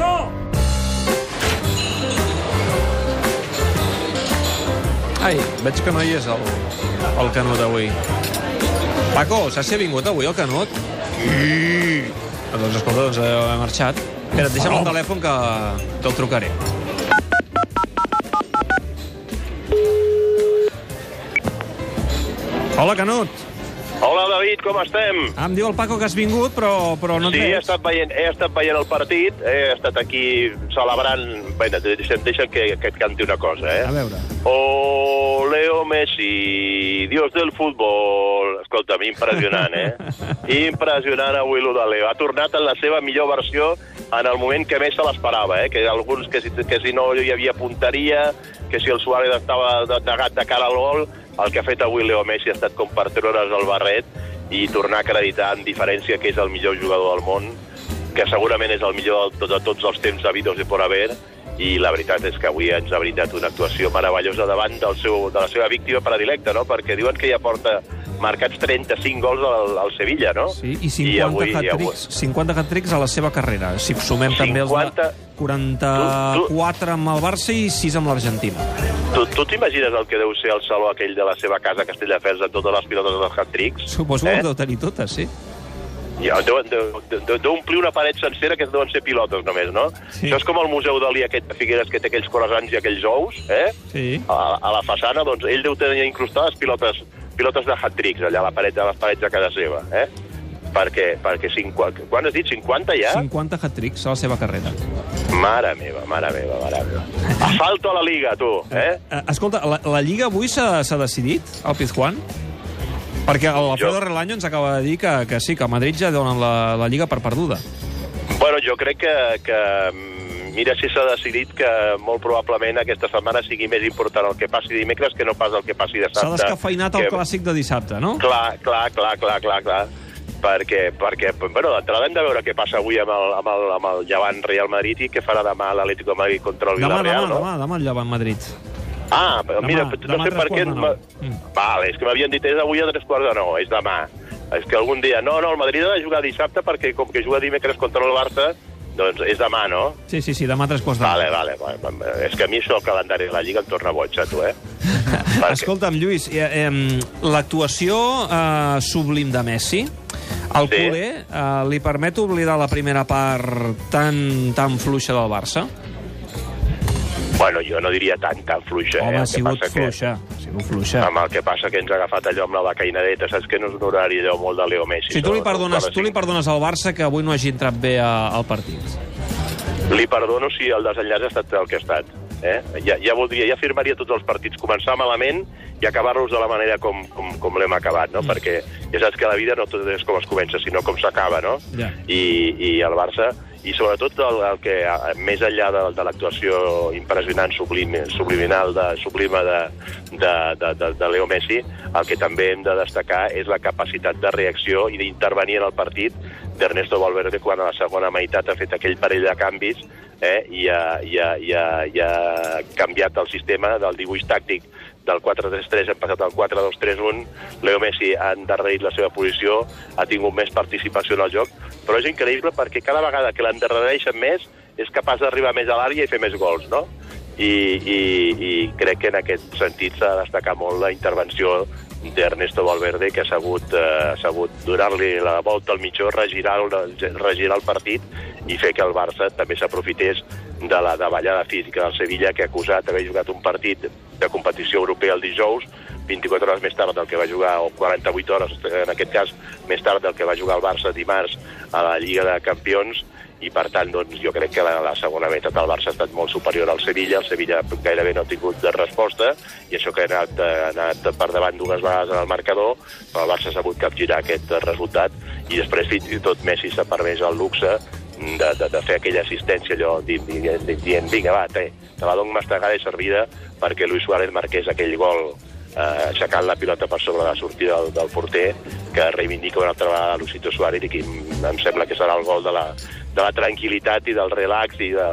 Paco! Ai, veig que no hi és el, el Canut avui. Paco, saps si ha vingut avui el Canut? Sí. Doncs escolta, doncs eh, ha marxat. Espera, deixa'm el telèfon que, que el trucaré. Hola, Canut. Hola, David, com estem? Ah, em diu el Paco que has vingut, però, però no et sí, he veig. estat, veient, he estat veient el partit, he estat aquí celebrant... Bé, deixa'm, deixa'm que, que et canti una cosa, eh? A veure. Oh, Leo Messi, dios del futbol. Escolta'm, impressionant, eh? impressionant avui lo de Leo. Ha tornat en la seva millor versió en el moment que més se l'esperava, eh? Que alguns que si, que si no hi havia punteria, que si el Suárez estava negat de cara al gol, el que ha fet avui Leo Messi ha estat com per treure's el barret i tornar a acreditar en diferència que és el millor jugador del món, que segurament és el millor de, de tots els temps habidos i por haver, i la veritat és que avui ens ha brindat una actuació meravellosa davant del seu, de la seva víctima predilecta, no? perquè diuen que ja porta marcats 35 gols al, al Sevilla, no? Sí, i 50 avui- hat-tricks 50 hat-tricks a la seva carrera. Si sumem també els 50 de 44 amb el Barça i 6 amb l'Argentina. Tu, tu t'imagines el que deu ser el saló aquell de la seva casa a Castelldefels amb totes les pilotes dels hat-tricks? Suposo que Eh? ho deu tenir totes, sí. Ja, deu, deu, deu, deu omplir una paret sencera que deuen ser pilotes només, no? Sí. Això és com el Museu Dalí aquest de Figueres que té aquells corazans i aquells ous, eh? Sí. A, a la façana, doncs, ell deu tenir incrustades pilotes, pilotes de hat-tricks allà a la paret, a les parets de casa seva, eh? Perquè, perquè 50, quan has dit? 50 ja? 50 hat-tricks a la seva carrera. Mare meva, mare meva, mare meva. Asfalto a la Liga, tu, eh? Eh, escolta, la, la Lliga avui s'ha decidit, al Pizjuán? Perquè l'Alfredo Jo- Relaño ens acaba de dir que, que sí, que a Madrid ja donen la, la Lliga per perduda. Bueno, jo crec que, que mira si s'ha decidit que molt probablement aquesta setmana sigui més important el que passi dimecres que no pas el que passi dissabte. S'ha descafeinat el que... clàssic de dissabte, no? Clar, clar, clar, clar, clar, clar. Perquè, perquè bueno, d'entrada hem de veure què passa avui amb el, amb el, amb el Llevant Real Madrid i què farà demà l'Atlético de Madrid contra el Demà, Villarreal, demà, no? demà, demà el Llevant Madrid. Ah, però Demà, mira, demà no sé per què... ma- nou. Mm. Vale, és que m'havien dit és avui a tres quarts de nou, és demà. És que algun dia... No, no, el Madrid ha de jugar dissabte perquè com que juga dimecres contra el Barça, doncs és demà, no? Sí, sí, sí, demà a tres quarts de. Vale, vale, vale. És que a mi això del calendari de la Lliga em torna boig, a tu, eh? Perquè- Escolta'm, Lluís, eh, eh, l'actuació eh, sublim de Messi, al Sí. culer, eh, li permet oblidar la primera part tan, tan fluixa del Barça? Bueno, jo no diria tan, tan fluixa. Home, eh? ha que sigut passa fluixa, ha sigut fluixa. Amb el que passa que ens ha agafat allò amb la becainadeta, saps que no és un horari allò molt de Leo Messi. Si tu li perdones, tu li perdones al Barça que avui no hagi entrat bé a, al partit. Li perdono si el desenllaç ha estat el que ha estat. Eh? Ja, ja, voldria, ja firmaria tots els partits, començar malament i acabar-los de la manera com, com, com l'hem acabat, no? Mm. Perquè ja saps que la vida no tot és com es comença, sinó com s'acaba, no? Ja. I, I el Barça, i sobretot el, el que, més enllà de, de l'actuació impressionant, sublim, subliminal, de, sublima de, de, de, de, de Leo Messi, el que també hem de destacar és la capacitat de reacció i d'intervenir en el partit d'Ernesto Valverde quan a la segona meitat ha fet aquell parell de canvis eh, i, ha, i, ha, i, ha, i ha canviat el sistema del dibuix tàctic del 4-3-3 hem passat al 4-2-3-1 Leo Messi ha endarrerit la seva posició ha tingut més participació en el joc però és increïble perquè cada vegada que l'endarrereixen més és capaç d'arribar més a l'àrea i fer més gols, no? I, i, i crec que en aquest sentit s'ha de destacar molt la intervenció d'Ernesto Valverde, que ha sabut, eh, ha sabut donar-li la volta al mitjó, regirar regirar el partit i fer que el Barça també s'aprofités de la davallada física del Sevilla, que ha acusat d'haver jugat un partit de competició europea el dijous, 24 hores més tard del que va jugar, o 48 hores, en aquest cas, més tard del que va jugar el Barça dimarts a la Lliga de Campions, i per tant doncs, jo crec que la, la segona meitat del Barça ha estat molt superior al Sevilla, el Sevilla gairebé no ha tingut de resposta, i això que ha anat, ha anat per davant dues vegades en el marcador, però el Barça ha sabut capgirar aquest resultat, i després fins i tot Messi s'ha permès el luxe de, de, de fer aquella assistència allò dient, dient, dient vinga va, te, te la dono mastegada i servida perquè Luis Suárez marqués aquell gol eh, aixecant la pilota per sobre la sortida del, del porter que reivindica una altra vegada Lucito Suárez i que em, em sembla que serà el gol de la, de la tranquil·litat i del relax i, de,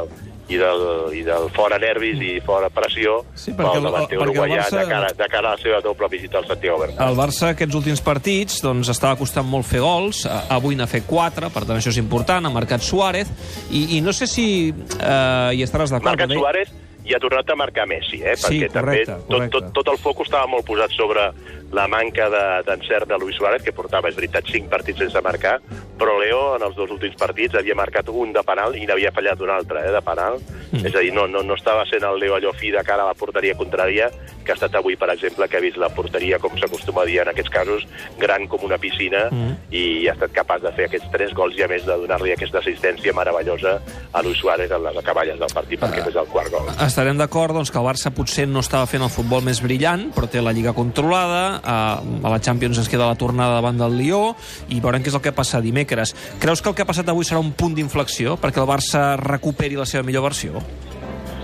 i del, i del fora nervis i fora pressió Sí, pel el- davanter uruguaià Barça- de, cara, de cara a la seva doble visita al Santiago Bernabéu. El Barça aquests últims partits doncs, estava costant molt fer gols, avui n'ha fet 4, per tant això és important, ha marcat Suárez, i, i no sé si eh, hi estaràs d'acord. Marcat. Suárez i ha tornat a marcar Messi, eh? Sí, perquè també correcte, tot, correcte. tot, tot el focus estava molt posat sobre la manca de- d'encert de, de Luis Suárez, que portava, és veritat, 5 partits sense marcar, però Leo en els dos últims partits havia marcat un de penal i n'havia fallat un altre eh, de penal. Mm. És a dir, no, no, no estava sent el Leo allò fi de cara a la porteria contrària, que ha estat avui, per exemple, que ha vist la porteria, com s'acostuma a dir en aquests casos, gran com una piscina, mm. i ha estat capaç de fer aquests tres gols i a més de donar-li aquesta assistència meravellosa a Luis Suárez en les acaballes del partit, perquè és el quart gol. Estarem d'acord doncs, que el Barça potser no estava fent el futbol més brillant, però té la Lliga controlada, a, a la Champions ens queda la tornada davant del Lió, i veurem què és el que passa dimecres. Creus que el que ha passat avui serà un punt d'inflexió perquè el Barça recuperi la seva millor versió?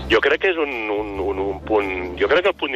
Jo crec que és un, un, un, un punt... Jo crec que el punt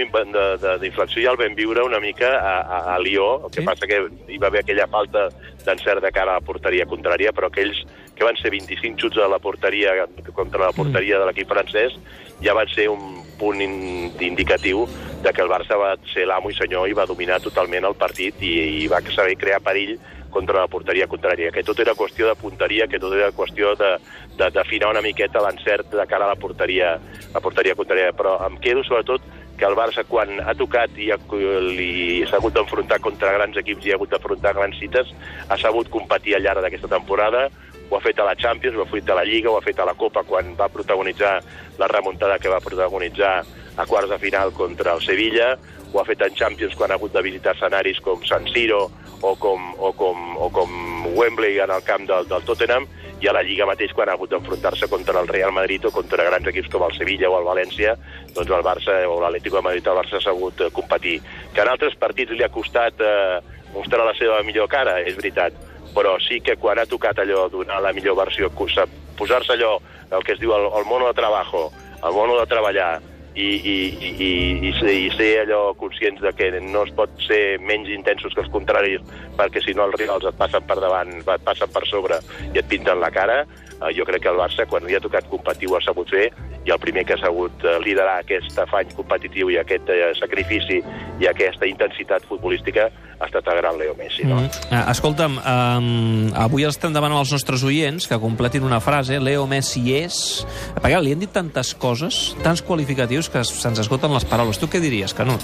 d'inflexió ja el vam viure una mica a, a, a Lió, el que Sí. passa que hi va haver aquella falta d'encert de cara a la porteria contrària, però aquells que van ser 25 xuts a la porteria contra la porteria de l'equip francès ja van ser un punt in, indicatiu de que el Barça va ser l'amo i senyor i va dominar totalment el partit i, i va saber crear perill contra la porteria contrària, que tot era qüestió de punteria, que tot era qüestió de, de, d'afinar una miqueta l'encert de cara a la porteria, la porteria contrària. Però em quedo sobretot que el Barça, quan ha tocat i li s'ha hagut d'enfrontar contra grans equips i ha hagut d'afrontar grans cites, ha sabut competir al llarg d'aquesta temporada, ho ha fet a la Champions, ho ha fet a la Lliga, ho ha fet a la Copa quan va protagonitzar la remuntada que va protagonitzar a quarts de final contra el Sevilla, ho ha fet en Champions quan ha hagut de visitar escenaris com San Siro o com, o com, o com Wembley en el camp del, del Tottenham, i a la Lliga mateix quan ha hagut d'enfrontar-se contra el Real Madrid o contra grans equips com el Sevilla o el València, doncs el Barça o l'Atlético de Madrid el Barça ha sabut eh, competir. Que en altres partits li ha costat eh, mostrar la seva millor cara, és veritat, però sí que quan ha tocat allò donar la millor versió, posar-se allò, el que es diu el, el mono de trabajo, el mono de treballar, i, i, i, i, ser, i ser allò conscients de que no es pot ser menys intensos que els contraris perquè si no els rivals et passen per davant, et passen per sobre i et pinten la cara, eh, jo crec que el Barça quan li ha tocat competir ho ha sabut fer i el primer que ha sabut eh, liderar aquest afany competitiu i aquest eh, sacrifici i aquesta intensitat futbolística ha estat el gran Leo Messi. No? Mm. Uh, escolta'm, um, avui estem demanant als nostres oients que completin una frase, Leo Messi és... Perquè li han dit tantes coses, tants qualificatius, que se'ns esgoten les paraules. Tu què diries, Canut?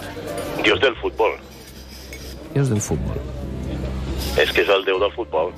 Dios del futbol. És del futbol. És que és el déu del futbol.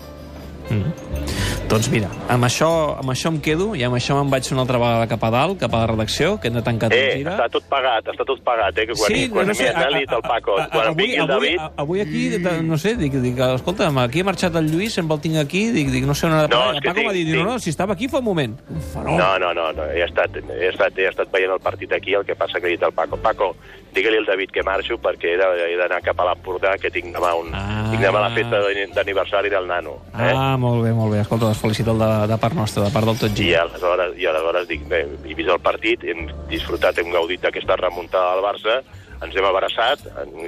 Doncs mira, amb això, amb això em quedo i amb això me'n vaig una altra vegada cap a dalt, cap a la redacció, que hem de tancar tot Eh, gira. està tot pagat, està tot pagat, eh? Que quan, Sí, quan no sé, ha a- dit el Paco, a- a- quan avui, el avui, David... a- avui aquí, no sé, dic, dic, escolta'm, aquí ha marxat el Lluís, sempre el tinc aquí, dic, dic no sé on ha de No, parar. és el Paco m'ha dit, no, no, si estava aquí fa un moment. No, no, no, no. He, estat, he, estat, he estat veient el partit aquí, el que passa que he dit al Paco, Paco, digue-li al David que marxo perquè he d'anar cap a l'Empordà, que tinc demà, un, Ah. tinc demà la festa d'ani- d'aniversari del nano. Eh? Ah, molt bé, molt bé. Escolta, es felicita el de, de part nostra, de part del tot I gira. aleshores, I aleshores dic, bé, he vist el partit, hem disfrutat, hem gaudit d'aquesta remuntada del Barça, ens hem abraçat,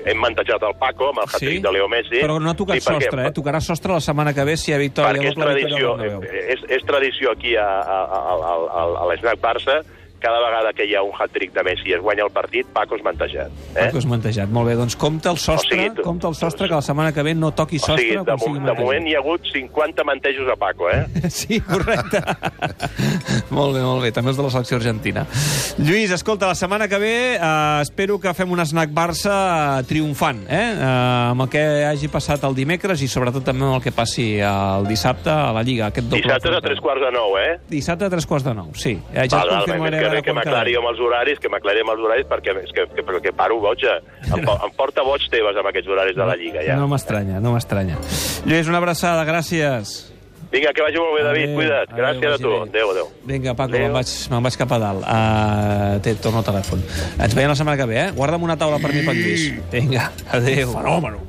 hem mantejat el Paco amb el hat-trick de Leo Messi. Però no ha tocat Sí, perquè- sostre, eh? Tocarà sostre la setmana que ve si hi ha victòria. perquè és tradició, és, és tradició aquí a, a, a, a, a, a l'Snac Barça, cada vegada que hi ha un hat-trick de Messi i es guanya el partit, Paco és mantejat. Eh? Paco és mantejat. Molt bé, doncs compta el sostre, O sigui, tu- compta el sostre, que la setmana que ve no toqui O sostre sigui, de, sigui de moment hi ha hagut 50 mantejos a Paco, eh? Sí, correcte. molt bé, molt bé. També els de la selecció argentina. Lluís, escolta, la setmana que ve eh, espero que fem un snack Barça triomfant, eh? eh? Amb el que hagi passat el dimecres i sobretot també amb el que passi el dissabte a la Lliga. Aquest doble Dissabte a tres quarts de nou, eh? Dissabte a tres quarts de nou, sí. Eh, ja val, et val, confirmaré que, a que m'aclari amb els horaris, que m'aclari amb els horaris, perquè és que, que, que paro boja. Em, em porta boig teves amb aquests horaris de la Lliga, ja. No m'estranya, no m'estranya. Lluís, una abraçada, gràcies. Vinga, que vagi molt bé, David, Adéu, cuida't. Gràcies a vagi tu. Adéu, adéu. Vinga, Paco, me'n vaig, me'n vaig cap a dalt. Uh, té, torno al telèfon. Ens veiem la setmana que ve, eh? Guarda'm una taula per mi pel Lluís. Vinga, adéu. Fenòmeno.